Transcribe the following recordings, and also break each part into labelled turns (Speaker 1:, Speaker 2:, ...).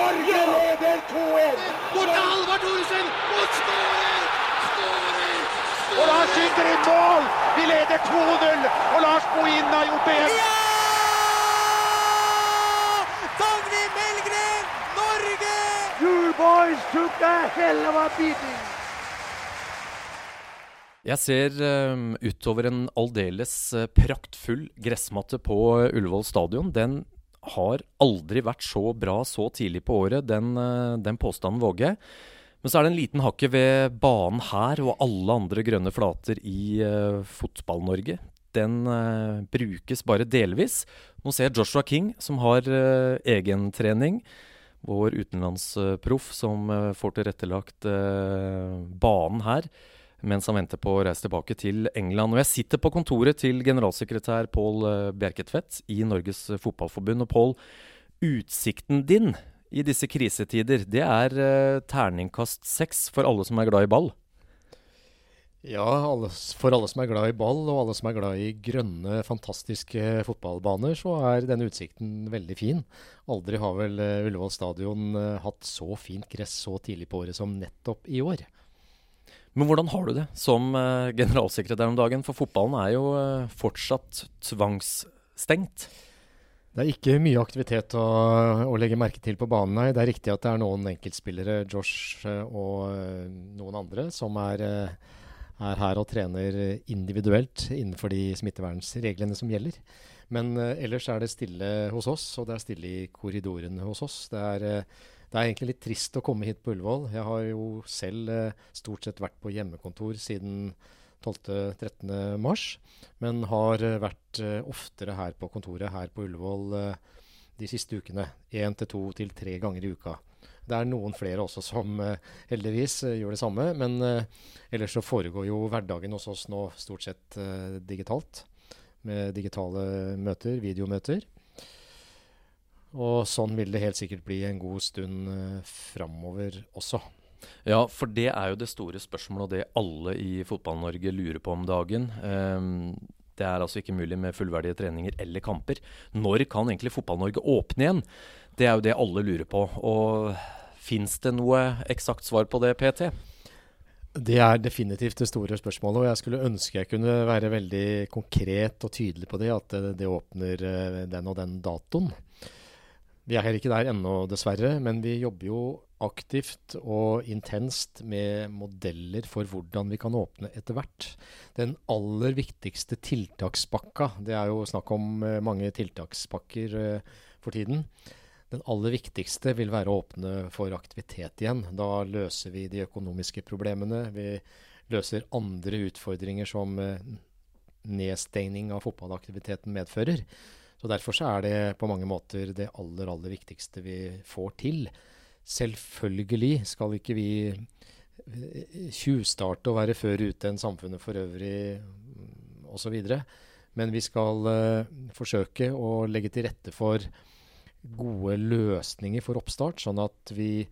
Speaker 1: Norge leder 2-1!
Speaker 2: Bort til Halvard Thoresen! Og skårer!
Speaker 1: Og Lars skyter i mål! Vi leder 2-0, og Lars Bohin har gjort det igjen!
Speaker 3: Dagny Melgren, Norge!
Speaker 1: You boys took a hell of a beating!
Speaker 4: Jeg ser um, utover en aldeles uh, praktfull gressmatte på Ullevål stadion. Den har aldri vært så bra så tidlig på året. Den, uh, den påstanden våger jeg. Men så er det en liten hakke ved banen her og alle andre grønne flater i Fotball-Norge. Den brukes bare delvis. Nå ser jeg Joshua King, som har egentrening. Vår utenlandsproff som får tilrettelagt banen her mens han venter på å reise tilbake til England. Og jeg sitter på kontoret til generalsekretær Pål eh, Bjerketvedt i Norges Fotballforbund. Og Pål, utsikten din i disse krisetider, det er uh, terningkast seks for alle som er glad i ball?
Speaker 5: Ja, alle, for alle som er glad i ball, og alle som er glad i grønne, fantastiske fotballbaner, så er denne utsikten veldig fin. Aldri har vel uh, Ullevål stadion hatt så fint gress så tidlig på året som nettopp i år.
Speaker 4: Men hvordan har du det som uh, generalsekretær om dagen? For fotballen er jo uh, fortsatt tvangsstengt.
Speaker 5: Det er ikke mye aktivitet å, å, legge merke til på banen. Nei. Det er riktig at det er noen enkeltspillere, Josh uh, og noen andre, som er, er, her og trener individuelt innenfor de smittevernreglene som gjelder. Men ellers er det stille hos oss, og det er stille i korridorene hos oss. Det er det er egentlig litt trist å komme hit på Ullevål. Jeg har jo selv eh, stort sett vært på hjemmekontor siden 12.-13. mars, men har eh, vært eh, oftere her på kontoret her på Ullevål de siste ukene. Én til to til tre ganger i uka. Det er noen flere også som heldigvis gjør det samme, men ellers så foregår jo hverdagen hos oss nå stort sett digitalt. Med digitale møter, videomøter. Og sånn vil det helt sikkert bli en god stund uh, framover også.
Speaker 4: Ja, for det er jo det store spørsmålet, og det alle i Fotball-Norge lurer på om dagen. Um, det er altså ikke mulig med fullverdige treninger eller kamper. Når kan egentlig Fotball-Norge åpne igjen? Det er jo det alle lurer på. Og fins det noe eksakt svar på det, PT?
Speaker 5: Det er definitivt det store spørsmålet, og jeg skulle ønske jeg kunne være veldig konkret og tydelig på det, at det, det åpner eh, den og den datoen. Vi er ikke der ennå, dessverre, men vi jobber jo aktivt og intenst med modeller for hvordan vi kan åpne etter hvert. Den aller viktigste tiltakspakka, det er jo snakk om eh, mange tiltakspakker uh, for tiden. Den aller viktigste vil være å åpne for aktivitet igjen. Da løser vi de økonomiske problemene. Vi løser andre utfordringer som uh, nedstengning av fotballaktiviteten medfører. Så Derfor så er det på mange måter det aller, aller viktigste vi får til. Selvfølgelig skal ikke vi eh, tjuvstarte og være før ute enn samfunnet for øvrig osv. Men vi skal uh, forsøke å legge til rette for gode løsninger for oppstart, sånn at vi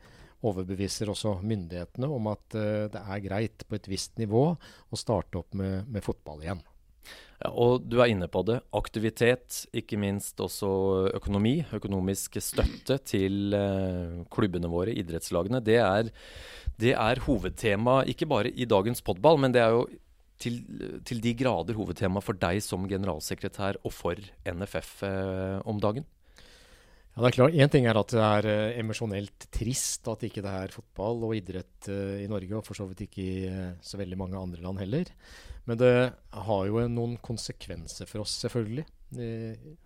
Speaker 5: overbeviser også myndighetene om at uh, det er greit på et visst nivå å starte opp med, med fotball igjen.
Speaker 4: Ja, og du er inne på det. Aktivitet, ikke minst også økonomi. Økonomisk støtte til eh, klubbene våre, idrettslagene. Det er, det er hovedtema, ikke bare i dagens podball, men det er jo til, til de grader hovedtema for deg som generalsekretær og for NFF eh, om dagen.
Speaker 5: Ja, det er klart. Én ting er at det er uh, emosjonelt trist at ikke det er fotball og idrett uh, i Norge, og for så vidt ikke i uh, så veldig mange andre land heller. Men det har jo noen konsekvenser for oss, selvfølgelig.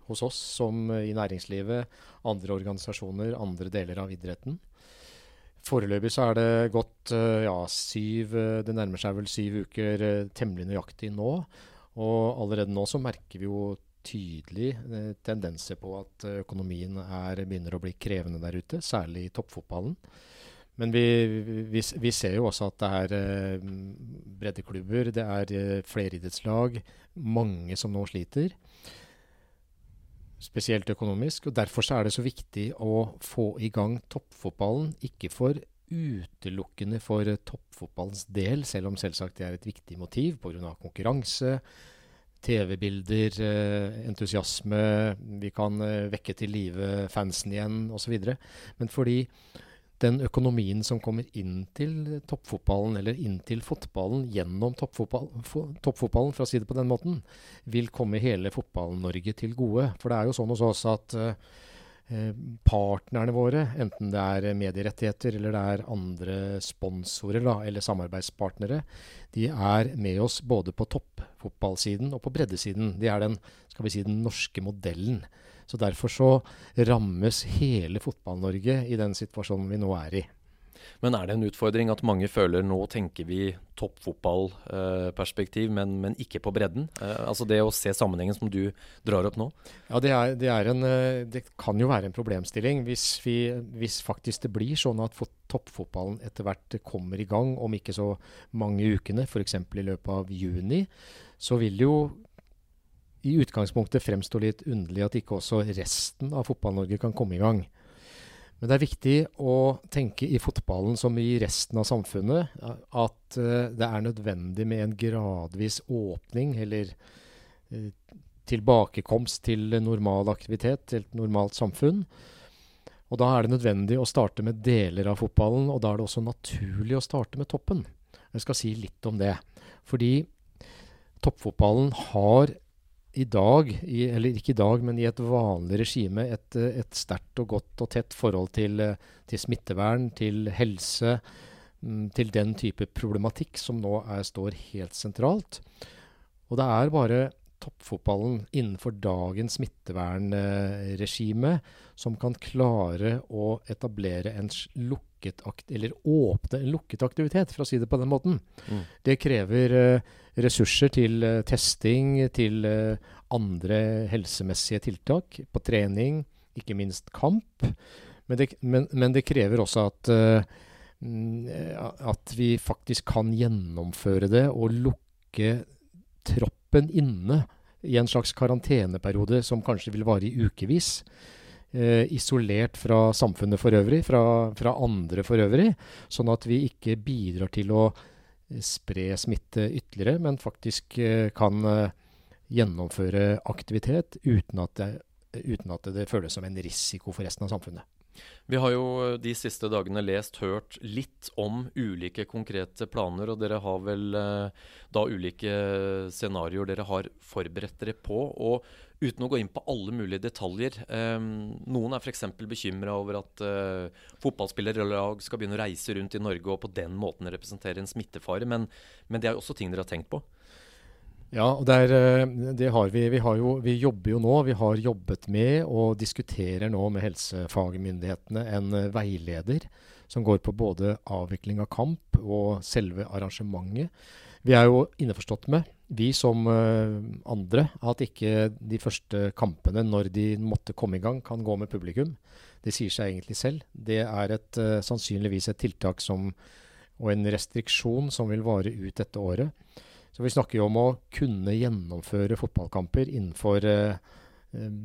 Speaker 5: hos oss som i næringslivet, andre organisasjoner, andre deler av idretten. Foreløpig så er det gått ja, syv Det nærmer seg vel syv uker temmelig nøyaktig nå. Og allerede nå så merker vi jo tydelig tendenser på at økonomien er, begynner å bli krevende der ute, særlig i toppfotballen. Men vi, vi, vi, ser jo også at det er eh, breddeklubber, det er eh, fleridrettslag, mange som nå sliter. Spesielt økonomisk. og Derfor er det så viktig å få i gang toppfotballen. Ikke for utelukkende for toppfotballens del, selv om selvsagt det er et viktig motiv pga. konkurranse, TV-bilder, eh, entusiasme, vi kan eh, vekke til live fansen igjen osv. Men fordi den økonomien som kommer inn til toppfotballen, eller inn til fotballen gjennom toppfotball, toppfotballen, for å si det på den måten, vil komme hele Fotball-Norge til gode. For det er jo sånn hos oss at uh, partnerne våre, enten det er medierettigheter eller det er andre sponsorer da, eller samarbeidspartnere, de er med oss både på toppfotballsiden og på breddesiden. De er den, skal vi si, den norske modellen. Så Derfor så rammes hele Fotball-Norge i den situasjonen vi nå er i.
Speaker 4: Men er det en utfordring at mange føler nå tenker vi toppfotballperspektiv, men, men, ikke på bredden? Eh, altså det å se sammenhengen som du drar opp nå?
Speaker 5: Ja, det, er, det, er en, eh, det kan jo være en problemstilling hvis, vi, hvis faktisk det blir sånn at toppfotballen etter hvert kommer i gang om ikke så mange ukene, f.eks. i løpet av juni. Så vil det jo i utgangspunktet fremstå litt underlig at ikke også resten av Fotball-Norge kan komme i gang. Men det er viktig å tenke i fotballen som i resten av samfunnet at uh, det er nødvendig med en gradvis åpning, eller uh, tilbakekomst til normal aktivitet, til et normalt samfunn. Og Da er det nødvendig å starte med deler av fotballen, og da er det også naturlig å starte med toppen. Jeg skal si litt om det. Fordi toppfotballen har i dag, i, eller ikke i dag, men i et vanlig regime, et, et sterkt og godt og tett forhold til, til smittevern, til helse, mm, til den type problematikk som nå er, står helt sentralt. Og det er bare toppfotballen innenfor dagens smittevernregime som kan klare å etablere en lukket eller åpne en lukket aktivitet, for å si det på den måten. Mm. Det krever uh, ressurser til uh, testing, til uh, andre helsemessige tiltak, på trening, ikke minst kamp. Men det, men, men det krever også at, at vi faktisk kan gjennomføre det og lukke troppen inne i en slags karanteneperiode som kanskje vil vare i ukevis. Eh, isolert fra samfunnet for øvrig, fra, fra, andre for øvrig. Sånn at vi ikke bidrar til å eh, spre smitte ytterligere, men faktisk eh, kan eh, gjennomføre aktivitet uten at, det, uten at det føles som en risiko for resten av samfunnet.
Speaker 4: Vi har jo eh, de siste dagene lest, hørt litt om ulike konkrete planer. Og dere har vel eh, da ulike scenarioer dere har forberedt dere på. Og uten å gå inn på alle mulige detaljer. Eh, noen er f.eks. bekymra over at eh, fotballspillere eller lag skal begynne å reise rundt i Norge og på den måten representere en smittefare. Men, men det er jo også ting dere har tenkt på?
Speaker 5: Ja, og der, eh, det har vi. Vi, har jo, vi, jobber jo nå, vi har jobbet med og diskuterer nå med helsefagmyndighetene en eh, veileder som går på både avvikling av kamp og selve arrangementet. Vi er jo innforstått med, vi som uh, andre, at ikke de første kampene, når de måtte komme i gang, kan gå med publikum. Det sier seg egentlig selv. Det er et, sannsynligvis et tiltak som, og en restriksjon som vil vare ut dette året. Så vi snakker jo om å kunne gjennomføre fotballkamper innenfor eh, eh,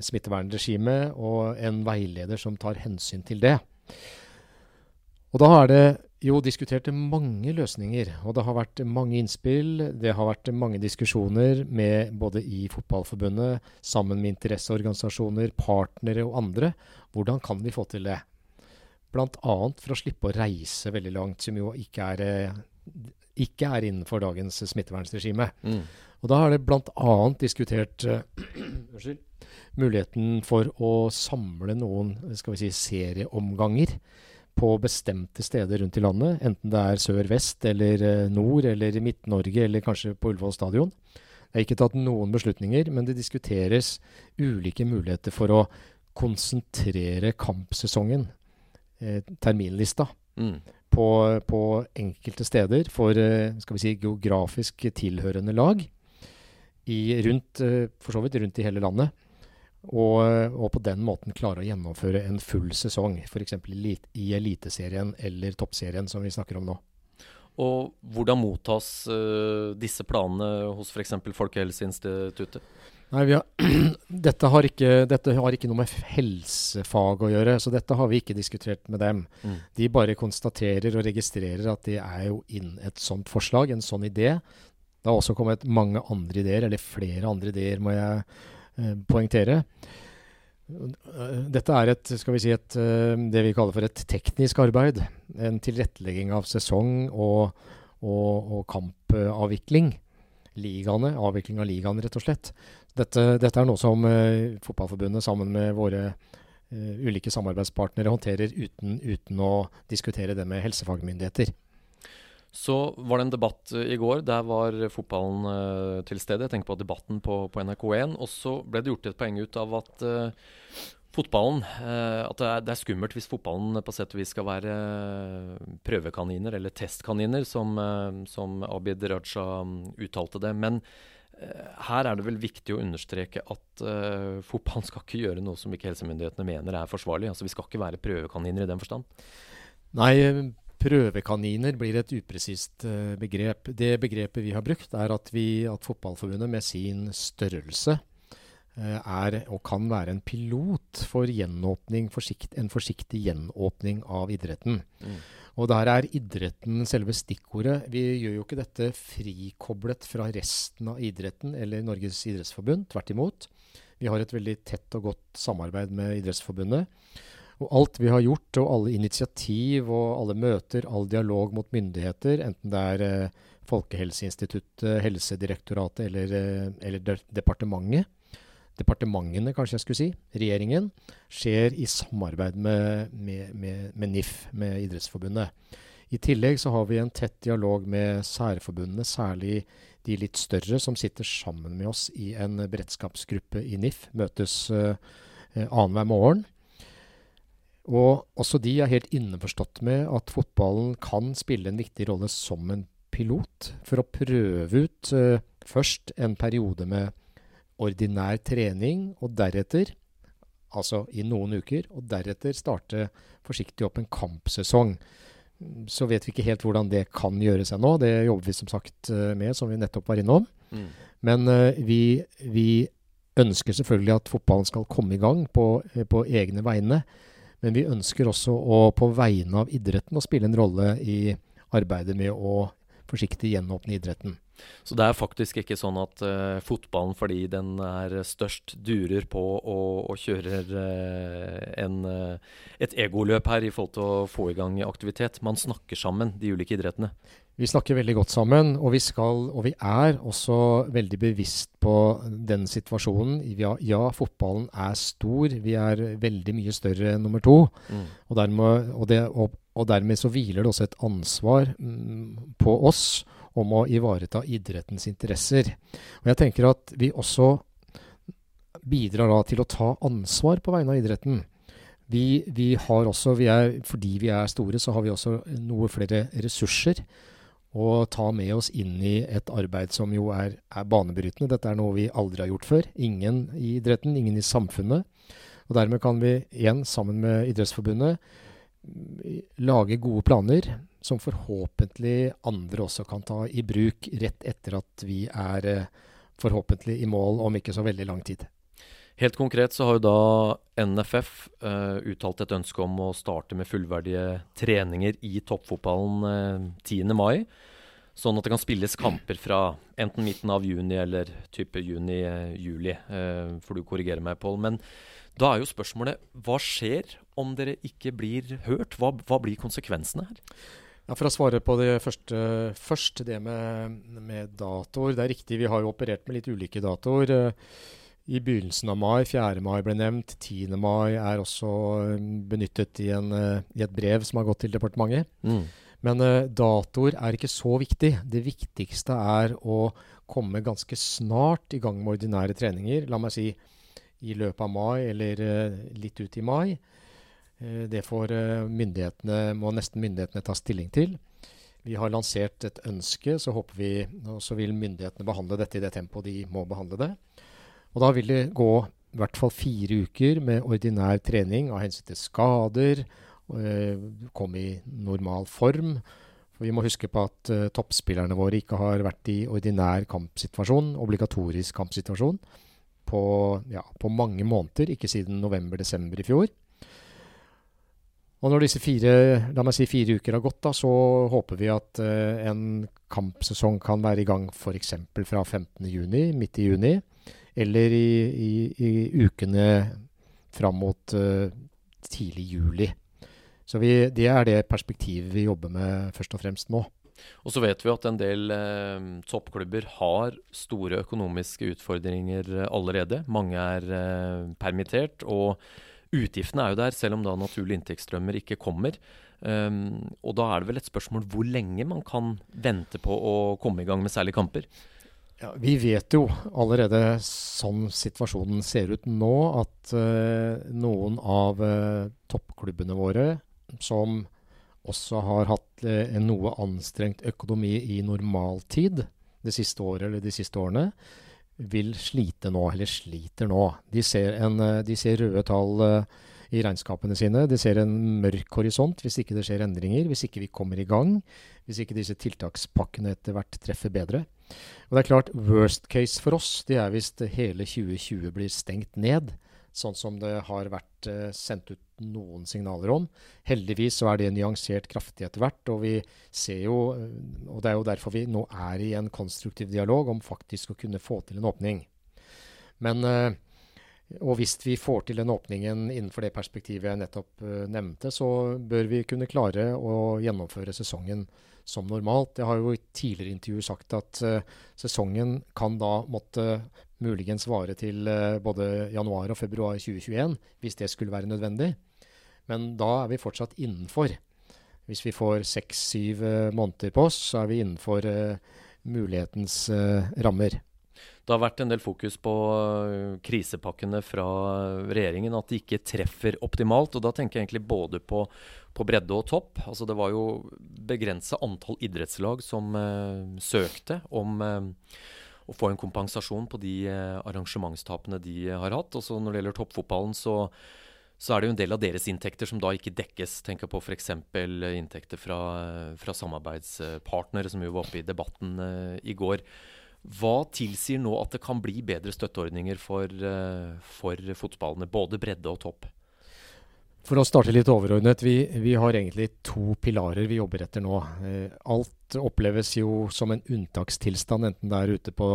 Speaker 5: smittevernregimet og en veileder som tar hensyn til det. Og da er det jo diskutert mange løsninger, og det har vært mange innspill. Det har vært mange diskusjoner med både i Fotballforbundet, sammen med interesseorganisasjoner, partnere og andre. Hvordan kan vi få til det? Bl.a. for å slippe å reise veldig langt, som jo ikke er eh, ikke er innenfor dagens smittevernregime. Mm. Og Da har det bl.a. diskutert uh, muligheten for å samle noen skal vi si, serieomganger på bestemte steder rundt i landet. Enten det er sør-vest eller uh, nord eller Midt-Norge eller kanskje på Ullevål stadion. Det er ikke tatt noen beslutninger, men det diskuteres ulike muligheter for å konsentrere kampsesongen, eh, terminlista, mm på, på, enkelte steder for eh, skal vi si, geografisk tilhørende lag. I, rundt, eh, for så vidt rundt i hele landet. Og, og, på den måten klare å gjennomføre en full sesong. F.eks. I, Eliteserien eller Toppserien, som vi snakker om nå.
Speaker 4: Og hvordan mottas uh, disse planene hos f.eks. Folkehelseinstituttet?
Speaker 5: Nei, har, dette, har ikke, dette, har ikke, noe med helsefag å gjøre, så dette har vi ikke diskutert med dem. Mm. De bare konstaterer og registrerer at det er jo inn et sånt forslag, en sånn idé. Det har også kommet mange andre ideer, eller flere andre ideer, må jeg eh, poengtere. Dette er et, skal vi si et, eh, det vi kaller for et teknisk arbeid. En tilrettelegging av sesong og, og, og kampavvikling. Ligaene, avvikling av ligaene, rett og slett. Dette, dette er noe som uh, Fotballforbundet sammen med våre uh, ulike samarbeidspartnere håndterer uten, uten å diskutere det med helsefagmyndigheter.
Speaker 4: Så var det en debatt i går. Der var fotballen uh, til stede. Jeg tenker på debatten på, på NRK1. Og så ble det gjort et poeng ut av at fotballen At det er, det er, skummelt hvis fotballen på sett og vis skal være prøvekaniner, eller testkaniner, som, som Abid Raja um, uttalte det. Men her er det vel viktig å understreke at fotballen skal ikke gjøre noe som ikke helsemyndighetene mener er forsvarlig. Altså Vi skal ikke være prøvekaniner i den forstand.
Speaker 5: Nei, Prøvekaniner blir et upresist uh, begrep. Det begrepet vi har brukt, er at, vi, at Fotballforbundet med sin størrelse uh, er og kan være en pilot for forsikt, en forsiktig gjenåpning av idretten. Mm. Og der er idretten selve stikkordet. Vi gjør jo ikke dette frikoblet fra resten av idretten eller Norges idrettsforbund. Tvert imot. Vi har et veldig tett og godt samarbeid med Idrettsforbundet. Og alt vi har gjort, og alle initiativ og alle møter, all dialog mot myndigheter, enten det er eh, Folkehelseinstituttet, Helsedirektoratet eller, eh, eller de departementet, departementene kanskje jeg skulle si, regjeringen, skjer i samarbeid med, med, med, med NIF, med Idrettsforbundet. I tillegg så har vi en tett dialog med særforbundene, særlig de litt større, som sitter sammen med oss i en beredskapsgruppe i NIF. Møtes uh, annenhver morgen. Og også de er helt innforstått med at fotballen kan spille en viktig rolle som en pilot for å prøve ut uh, først en periode med ordinær trening, og deretter, altså i noen uker, og deretter starte forsiktig opp en kampsesong. Så vet vi ikke helt hvordan det kan gjøres ennå. Det jobber vi som sagt uh, med, som vi nettopp var innom. Mm. Men uh, vi, vi, ønsker selvfølgelig at fotballen skal komme i gang på, på egne vegne. Men vi ønsker også å på vegne av idretten å spille en rolle i arbeidet med å forsiktig gjenåpne idretten.
Speaker 4: Så det er faktisk ikke sånn at uh, fotballen, fordi den er størst, durer på og, og kjører uh, en, uh, et egoløp her i forhold til å få i gang aktivitet. Man snakker sammen, de ulike idrettene.
Speaker 5: Vi snakker veldig godt sammen, og vi, skal, og vi er også veldig bevisst på den situasjonen. Ja, ja, fotballen er stor. Vi er veldig mye større enn nummer to. Mm. Og, dermed, og, det, og, og, dermed, så hviler det også et ansvar mm, på oss om å ivareta idrettens interesser. Og jeg tenker at vi også bidrar da til å ta ansvar på vegne av idretten. Vi, vi har også, vi er, fordi vi er store, så har vi også noe flere ressurser å ta med oss inn i et arbeid som jo er, er banebrytende. Dette er noe vi aldri har gjort før. Ingen i idretten, ingen i samfunnet. Og dermed kan vi igjen, sammen med Idrettsforbundet, lage gode planer som forhåpentlig andre også kan ta i bruk rett etter at vi er eh, forhåpentlig i mål om ikke så veldig lang tid.
Speaker 4: Helt konkret så har jo da NFF uh, eh, uttalt et ønske om å starte med fullverdige treninger i toppfotballen uh, eh, 10. mai. Sånn at det kan spilles kamper fra enten midten av juni eller type juni-juli. Uh, får du korrigere meg, Pål. Men da er jo spørsmålet hva skjer om dere ikke blir hørt? Hva, hva blir konsekvensene her?
Speaker 5: Ja, For å svare på det første først, det med, med datoer. Det er riktig, vi har jo operert med litt ulike datoer. I begynnelsen av mai. 4. mai ble nevnt. 10. mai er også um, benyttet i, en, uh, i et brev som har gått til departementet. Mm. Men uh, datoer er ikke så viktig. Det viktigste er å komme ganske snart i gang med ordinære treninger. La meg si i løpet av mai eller uh, litt ut i mai. Uh, det får uh, myndighetene, må nesten myndighetene ta stilling til. Vi har lansert et ønske, så håper vi, så vil myndighetene behandle dette i det tempoet de må behandle det. Og da vil det gå i hvert fall fire uker med ordinær trening av hensyn til skader, øh, komme i normal form. For vi må huske på at uh, toppspillerne våre ikke har vært i ordinær kampsituasjon, obligatorisk kampsituasjon, på, ja, på, mange måneder, ikke siden november-desember i fjor. Og når disse fire, la meg si fire uker har gått, da, så håper vi at uh, en kampsesong kan være i gang f.eks. fra 15.6, midt i juni, eller i, i, i ukene fram mot uh, tidlig juli. Så vi, det er det perspektivet vi jobber med først og fremst nå.
Speaker 4: Og så vet vi at en del eh, toppklubber har store økonomiske utfordringer allerede. Mange er eh, permittert. og Utgiftene er jo der, selv om da naturlige inntektsstrømmer ikke kommer. Um, og da er det vel et spørsmål hvor lenge man kan vente på å komme i gang med særlige kamper.
Speaker 5: Ja, vi vet jo allerede sånn situasjonen ser ut nå, at uh, noen av uh, toppklubbene våre som også har hatt uh, en noe anstrengt økonomi i normaltid det siste året eller de siste årene, vil slite nå, eller sliter nå. De ser, en, eh, de ser røde tall eh, i regnskapene sine. De ser en mørk horisont hvis ikke det skjer endringer, hvis ikke vi kommer i gang. Hvis ikke disse tiltakspakkene etter hvert treffer bedre. Og det er klart, Worst case for oss det er hvis hele 2020 blir stengt ned sånn som det har vært eh, sendt ut noen signaler om. Heldigvis så er det nyansert kraftig etter hvert, og vi ser jo eh, Og det er jo derfor vi nå er i en konstruktiv dialog om faktisk å kunne få til en åpning. Men eh, og hvis vi får til den åpningen innenfor det perspektivet jeg nettopp nevnte, så bør vi kunne klare å gjennomføre sesongen som normalt. Jeg har jo i tidligere intervjuer sagt at uh, sesongen kan da måtte muligens vare til uh, både januar og februar 2021, hvis det skulle være nødvendig. Men da er vi fortsatt innenfor. Hvis vi får seks-syv uh, måneder på oss, så er vi innenfor mulighetens rammer.
Speaker 4: Det har vært en del fokus på krisepakkene fra regjeringen, at de ikke treffer optimalt. og Da tenker jeg egentlig både på, på bredde og topp. Altså Det var jo begrensa antall idrettslag som søkte om å få en kompensasjon på de eh, arrangementstapene de har hatt. Og Når det gjelder toppfotballen, så, så, er det jo en del av deres inntekter som da ikke dekkes. Tenker på f.eks. inntekter fra, fra, samarbeidspartnere, som jo var oppe i debatten uh, i går. Hva tilsier nå at det kan bli bedre støtteordninger for, uh, for fotballene, både bredde og topp?
Speaker 5: For å starte litt overordnet, vi, vi, har egentlig to pilarer vi jobber etter nå. Eh, alt oppleves jo som en unntakstilstand, enten det er ute på,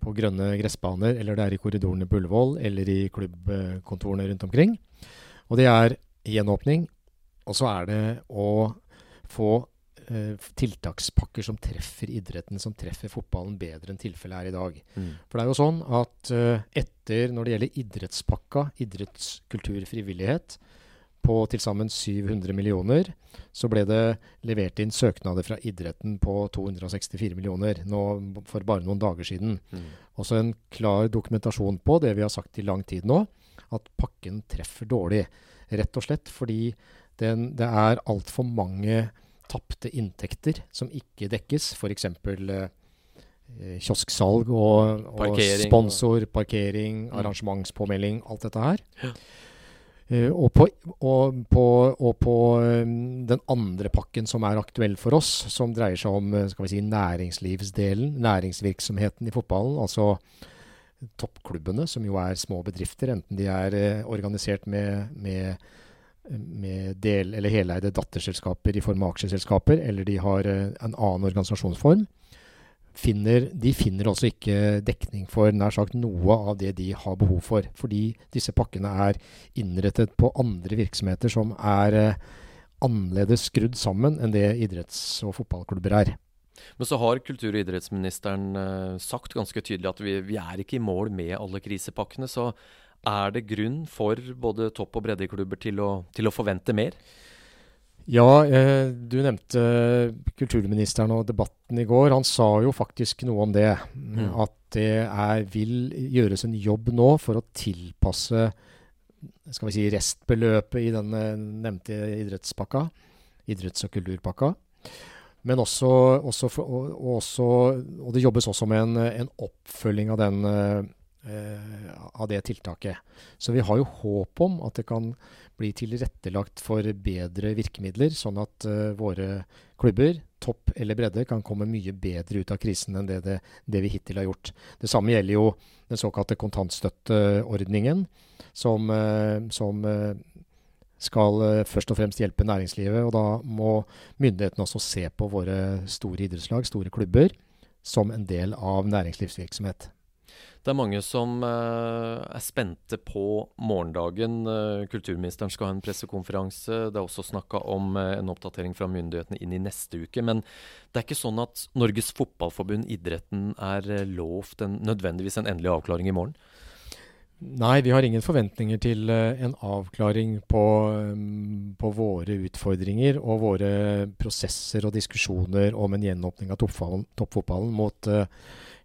Speaker 5: på grønne gressbaner, eller det er i korridorene på Ullevål, eller i klubbkontorene rundt omkring. Og det er gjenåpning, og så er det å få eh, tiltakspakker som treffer idretten, som treffer fotballen bedre enn tilfellet er i dag. Mm. For det er jo sånn at eh, etter, når det gjelder idrettspakka, idrettskultur, frivillighet, på til sammen 700 millioner, så ble det levert inn søknader fra idretten på 264 millioner nå for bare noen dager siden. Mm. Også en klar dokumentasjon på det vi har sagt i lang tid nå, at pakken treffer dårlig. Rett og slett fordi den, det er altfor mange tapte inntekter som ikke dekkes. F.eks. Eh, kiosksalg og, og sponsor, parkering, mm. arrangementspåmelding, alt dette her. Ja. Uh, og, på, og, på, og på um, den andre pakken som er aktuell for oss, som dreier seg om skal vi si, næringslivsdelen, næringsvirksomheten i fotballen, altså toppklubbene, som jo er små bedrifter, enten de er uh, organisert med, med, med del- eller heleide datterselskaper i form av aksjeselskaper, eller de har uh, en annen organisasjonsform finner, de finner altså ikke dekning for nær sagt noe av det de har behov for. Fordi disse pakkene er innrettet på andre virksomheter som er eh, annerledes skrudd sammen enn det idretts- og fotballklubber er.
Speaker 4: Men så har kultur- og idrettsministeren eh, sagt ganske tydelig at vi, vi, er ikke i mål med alle krisepakkene. Så er det grunn for både topp- og breddeklubber til å, til å forvente mer?
Speaker 5: Ja, eh, du nevnte kulturministeren og debatten i går. Han sa jo faktisk noe om det. Mm. At det er, vil gjøres en jobb nå for å tilpasse skal vi si, restbeløpet i den nevnte idrettspakka. Idretts- og kulturpakka. Men også, også, for, og, og, også, og, det jobbes også med en, en oppfølging av den eh, av det tiltaket. Så vi har jo håp om at det kan bli tilrettelagt for bedre virkemidler, sånn at uh, våre klubber, topp eller bredde, kan komme mye bedre ut av krisen enn det, det, det vi hittil har gjort. Det samme gjelder jo den såkalte kontantstøtteordningen, som, uh, som skal først og fremst hjelpe næringslivet. Og da må myndighetene også se på våre store idrettslag, store klubber, som en del av næringslivsvirksomhet.
Speaker 4: Det er mange som uh, er spente på morgendagen. Uh, kulturministeren skal ha en pressekonferanse. Det er også snakka om uh, en oppdatering fra myndighetene inn i neste uke. Men det er ikke sånn at Norges Fotballforbund, idretten, er lovt en, nødvendigvis en endelig avklaring i morgen?
Speaker 5: Nei, vi har ingen forventninger til en avklaring på, um, på, våre utfordringer og våre prosesser og diskusjoner om en gjenåpning av toppfotballen mot uh,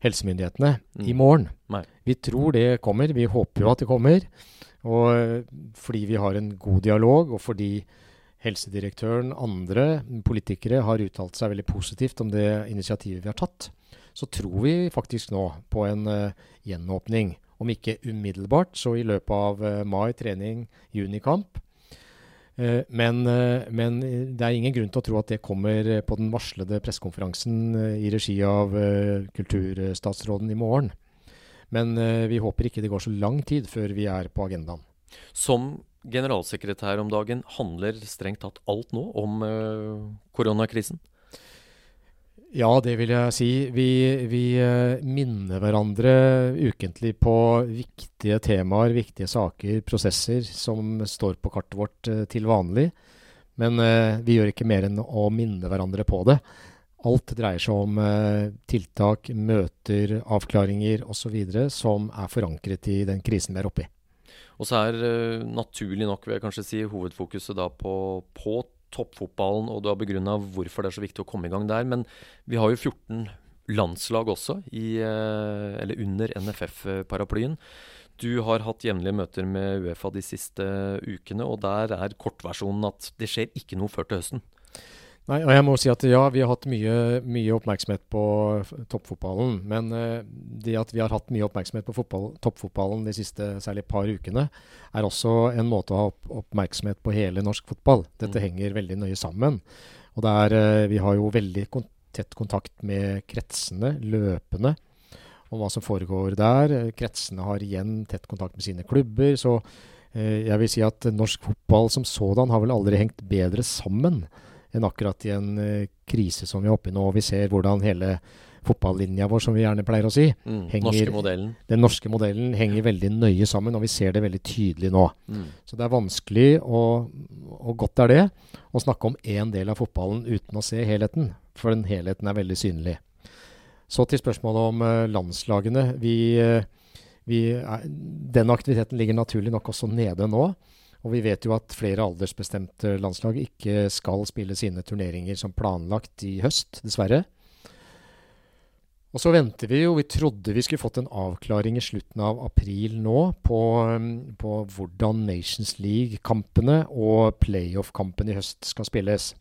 Speaker 5: helsemyndighetene mm. i morgen. Nei. Vi tror det kommer. Vi håper jo at det kommer. Og eh, fordi vi har en god dialog, og fordi helsedirektøren, andre politikere har uttalt seg veldig positivt om det initiativet vi har tatt, så tror vi faktisk nå på en uh, gjenåpning. Om ikke umiddelbart, så i løpet av uh, mai trening, juni kamp. men, eh, men, det er ingen grunn til å tro at det kommer på den varslede pressekonferansen eh, i regi av kulturstatsråden i morgen. Men vi håper ikke det går så lang tid før vi er på agendaen.
Speaker 4: Som generalsekretær om dagen handler strengt tatt alt nå om koronakrisen?
Speaker 5: Ja, det vil jeg si. Vi, vi uh, minner hverandre ukentlig på viktige temaer, viktige saker, prosesser som står på kartet vårt uh, til vanlig. Men uh, vi gjør ikke mer enn å minne hverandre på det. Alt dreier seg om tiltak, møter, avklaringer osv. som er forankret i den krisen vi er oppe i.
Speaker 4: Og så er naturlig nok, vil jeg kanskje si, hovedfokuset da på, på toppfotballen, og du har begrunna hvorfor det er så viktig å komme i gang der. Men vi har jo 14 landslag også, i, eh, eller under NFF-paraplyen. Du har hatt jevnlige møter med Uefa de siste ukene, og der er kortversjonen at det skjer ikke noe før til høsten.
Speaker 5: Nei, og jeg må si at ja, vi har hatt mye, mye oppmerksomhet på toppfotballen. Men uh, det at vi har hatt mye oppmerksomhet på fotball, toppfotballen de siste særlig par ukene, er også en måte å ha opp, oppmerksomhet på hele norsk fotball. Dette mm. henger veldig nøye sammen. Og er, uh, vi har jo veldig kon tett kontakt med kretsene løpende om hva som foregår der. Kretsene har igjen tett kontakt med sine klubber. Så uh, jeg vil si at norsk fotball som sådan har vel aldri hengt bedre sammen enn akkurat i en uh, krise som vi er oppe i nå. Vi ser hvordan hele fotballinja vår, som vi gjerne pleier å si,
Speaker 4: mm, henger, norske modellen.
Speaker 5: den norske modellen henger veldig nøye sammen, og vi ser det veldig tydelig nå. Mm. Så det er vanskelig, og, og godt er det, å snakke om én del av fotballen uten å se helheten. For den helheten er veldig synlig. Så til spørsmålet om uh, landslagene. Vi, uh, vi er, den aktiviteten ligger naturlig nok også nede nå. Og vi vet jo at flere aldersbestemte landslag ikke skal spille sine turneringer som planlagt i høst, dessverre. Og så venter vi jo Vi trodde vi skulle fått en avklaring i slutten av april nå på, um, på hvordan Nations League-kampene og playoff-kampen i høst skal spilles.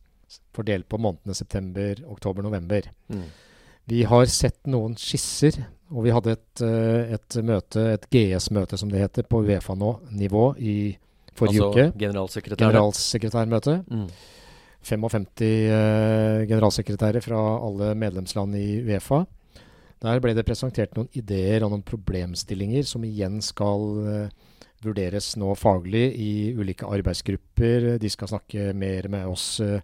Speaker 5: Fordelt på månedene september, oktober, november. Mm. Vi har sett noen skisser, og vi hadde et, uh, et møte, et GS-møte som det heter, på Uefa-nivå i forrige altså, uke.
Speaker 4: Generalsekretær.
Speaker 5: Generalsekretærmøte. Mm. 55 uh, generalsekretærer fra alle medlemsland i Uefa. Der ble det presentert noen ideer og noen problemstillinger som igjen skal uh, vurderes nå faglig i ulike arbeidsgrupper. De skal snakke mer med oss uh,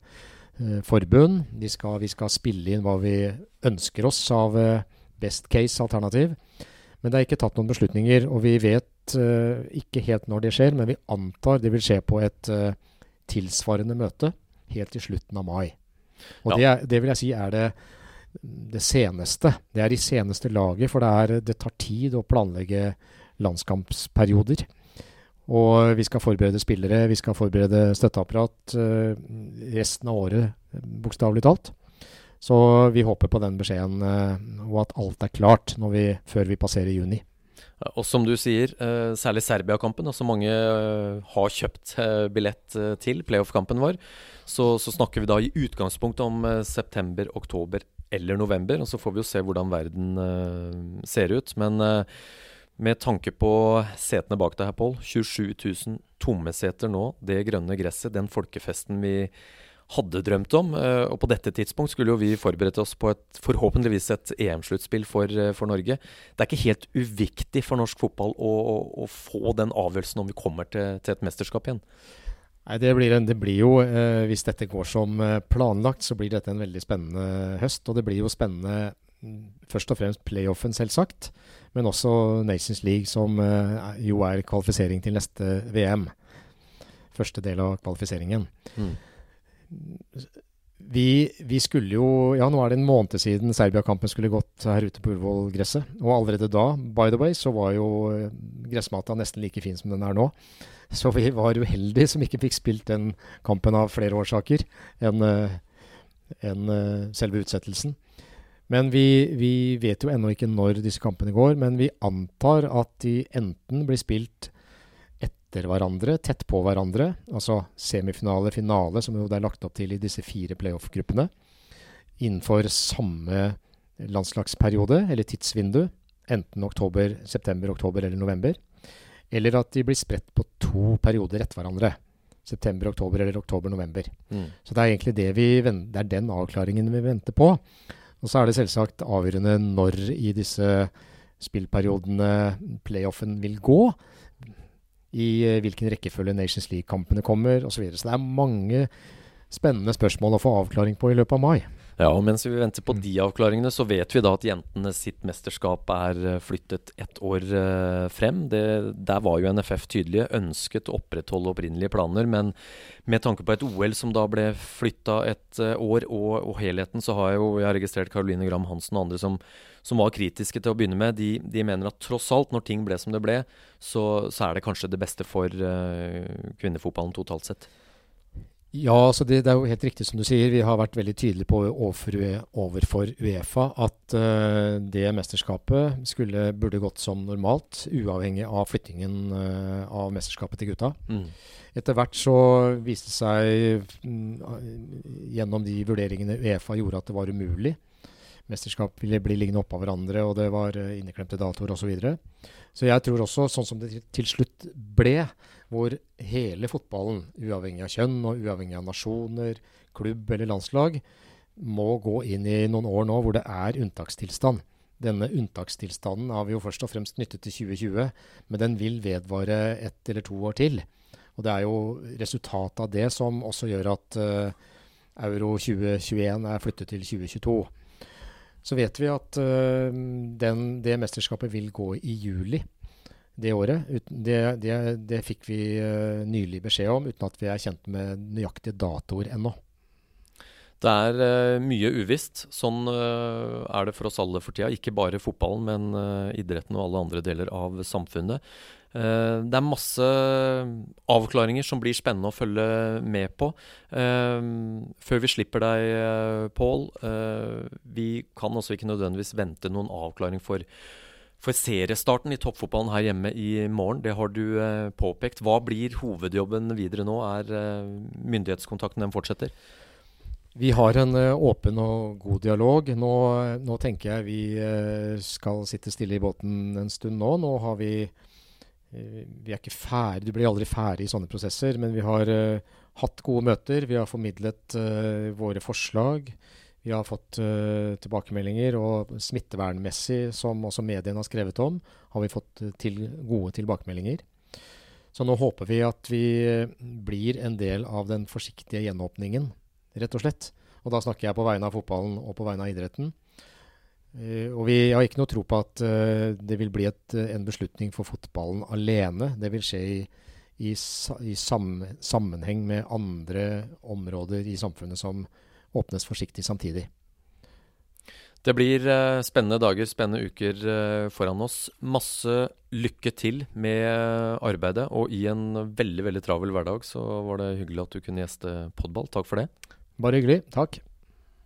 Speaker 5: forbund. Skal, vi skal spille inn hva vi ønsker oss av best case alternativ. Men det er ikke tatt noen beslutninger, og vi vet uh, ikke helt når det skjer, men vi antar det vil skje på et uh, tilsvarende møte helt i slutten av mai. Og ja. det, er, det, vil jeg si er det, det seneste. Det er i seneste laget, for det, er, det tar tid å planlegge landskampsperioder. Og vi skal forberede spillere, vi skal forberede støtteapparat uh, resten av året, bokstavelig talt. Så vi håper på den beskjeden, og at alt er klart vi, før vi passerer juni.
Speaker 4: Og som du sier, eh, særlig Serbia-kampen, som mange eh, har kjøpt eh, billett til, playoff-kampen vår, så, så, snakker vi da i utgangspunktet om september, oktober eller november. Og så får vi jo se hvordan verden ser ut. Men med tanke på setene bak deg her, Pål. 27 000 tomme seter nå. Det grønne gresset, den folkefesten vi hadde drømt om. Eh, og på dette tidspunkt skulle jo vi forberedt oss på et forhåpentligvis et EM-sluttspill for, eh, for, Norge. Det er ikke helt uviktig for norsk fotball å, å, å få den avgjørelsen om vi kommer til, til, et mesterskap igjen.
Speaker 5: Nei, det blir, en, det blir jo, eh, Hvis dette går som eh, planlagt, så blir dette en veldig spennende høst. Og det blir jo spennende mm, først og fremst playoffen, selvsagt. Men også Nations League, som eh, jo er kvalifisering til neste VM. Første del av kvalifiseringen.
Speaker 4: Mm.
Speaker 5: Vi, vi, skulle jo Ja, nå er det en måned siden Serbia-kampen skulle gått her ute på Ullevål-gresset. Og allerede da, by the way, så var jo eh, gressmata nesten like fin som den er nå. Så vi var uheldige som ikke fikk spilt den kampen av flere årsaker enn en, en eh, selve utsettelsen. Men vi, vi, vet jo ennå ikke når disse kampene går. Men vi antar at de enten blir spilt etter hverandre, tett på hverandre. Altså semifinale, finale, som jo det er lagt opp til i disse fire playoff-gruppene. Innenfor samme landslagsperiode, eller tidsvindu. Enten oktober, september, oktober eller november. Eller at de blir spredt på to perioder etter hverandre. September, oktober eller oktober-november. Mm. Så det er egentlig det, vi, det er den avklaringen vi venter på. Og så er det selvsagt avgjørende når i disse spillperiodene playoffen vil gå. I eh, hvilken rekkefølge Nations League-kampene kommer osv. Så, videre. så det er mange spennende spørsmål å få avklaring på i løpet av mai.
Speaker 4: Ja, og Mens vi venter på de avklaringene, så vet vi da at jentene sitt mesterskap er eh, flyttet ett år uh, frem. Det, der var jo NFF tydelige, ønsket å opprettholde opprinnelige planer. Men med tanke på et OL som da ble flytta et uh, år, og, og, helheten, så har jeg jo jeg har registrert Caroline Gram Hansen og andre som, som, var kritiske til å begynne med. De, de, mener at tross alt, når ting ble som det ble, så, så er det kanskje det beste for uh, kvinnefotballen totalt sett.
Speaker 5: Ja, altså det, det, er jo helt riktig som du sier. Vi har vært veldig tydelige på overfor, overfor Uefa at uh, det mesterskapet skulle, burde gått som normalt, uavhengig av flyttingen uh, av mesterskapet til gutta. Mm. Etter hvert så viste det seg mm, gjennom de vurderingene Uefa gjorde at det var umulig. Mesterskap ville bli liggende oppå hverandre, og det var uh, inneklemte datoer osv. Så, videre. så jeg tror også, sånn som det til slutt ble, hvor hele fotballen, uavhengig av kjønn og uavhengig av nasjoner, klubb eller landslag, må gå inn i noen år nå hvor det er unntakstilstand. Denne unntakstilstanden har vi jo først og fremst nyttet til 2020, men den vil vedvare ett eller to år til. Og det er jo resultatet av det som også gjør at uh, euro 2021 er flyttet til 2022. Så vet vi at uh, den, det mesterskapet vil gå i juli det året. Det, det, det fikk vi uh, nylig beskjed om, uten at vi er kjent med nøyaktige datoer ennå.
Speaker 4: Det er uh, mye uvisst. Sånn uh, er det for oss alle for tida. Ikke bare fotballen, men idretten og alle andre deler av samfunnet. det er masse avklaringer som blir spennende å følge med på. før vi slipper deg, Pål. vi kan også ikke nødvendigvis vente noen avklaring for for seriestarten i toppfotballen her hjemme i morgen, det har du eh, påpekt. Hva blir hovedjobben videre nå? Er eh, myndighetskontakten den fortsetter?
Speaker 5: Vi har en uh, åpen og god dialog. Nå, nå tenker jeg vi skal sitte stille i båten en stund nå. Nå har vi Vi er ikke ferdig, Du blir aldri ferdig i sånne prosesser, men vi har hatt gode møter. Vi har formidlet våre forslag. Vi har fått uh, tilbakemeldinger, og smittevernmessig, som også mediene har skrevet om, har vi fått eh, til gode tilbakemeldinger. Så nå håper vi at vi eh, blir en del av den forsiktige gjenåpningen, rett og slett. Og da snakker jeg på vegne av fotballen og på vegne av idretten. Uh, og vi har ikke noe tro på at uh, det vil bli et, en beslutning for fotballen alene. Det vil skje i, i, i sam, sammenheng med andre områder i samfunnet som åpnes forsiktig samtidig.
Speaker 4: Det blir uh, spennende dager, spennende uker uh, foran oss. Masse lykke til med arbeidet. Og i en veldig veldig travel hverdag så var det hyggelig at du kunne gjeste Podball. Takk for det.
Speaker 5: Bare hyggelig. Takk.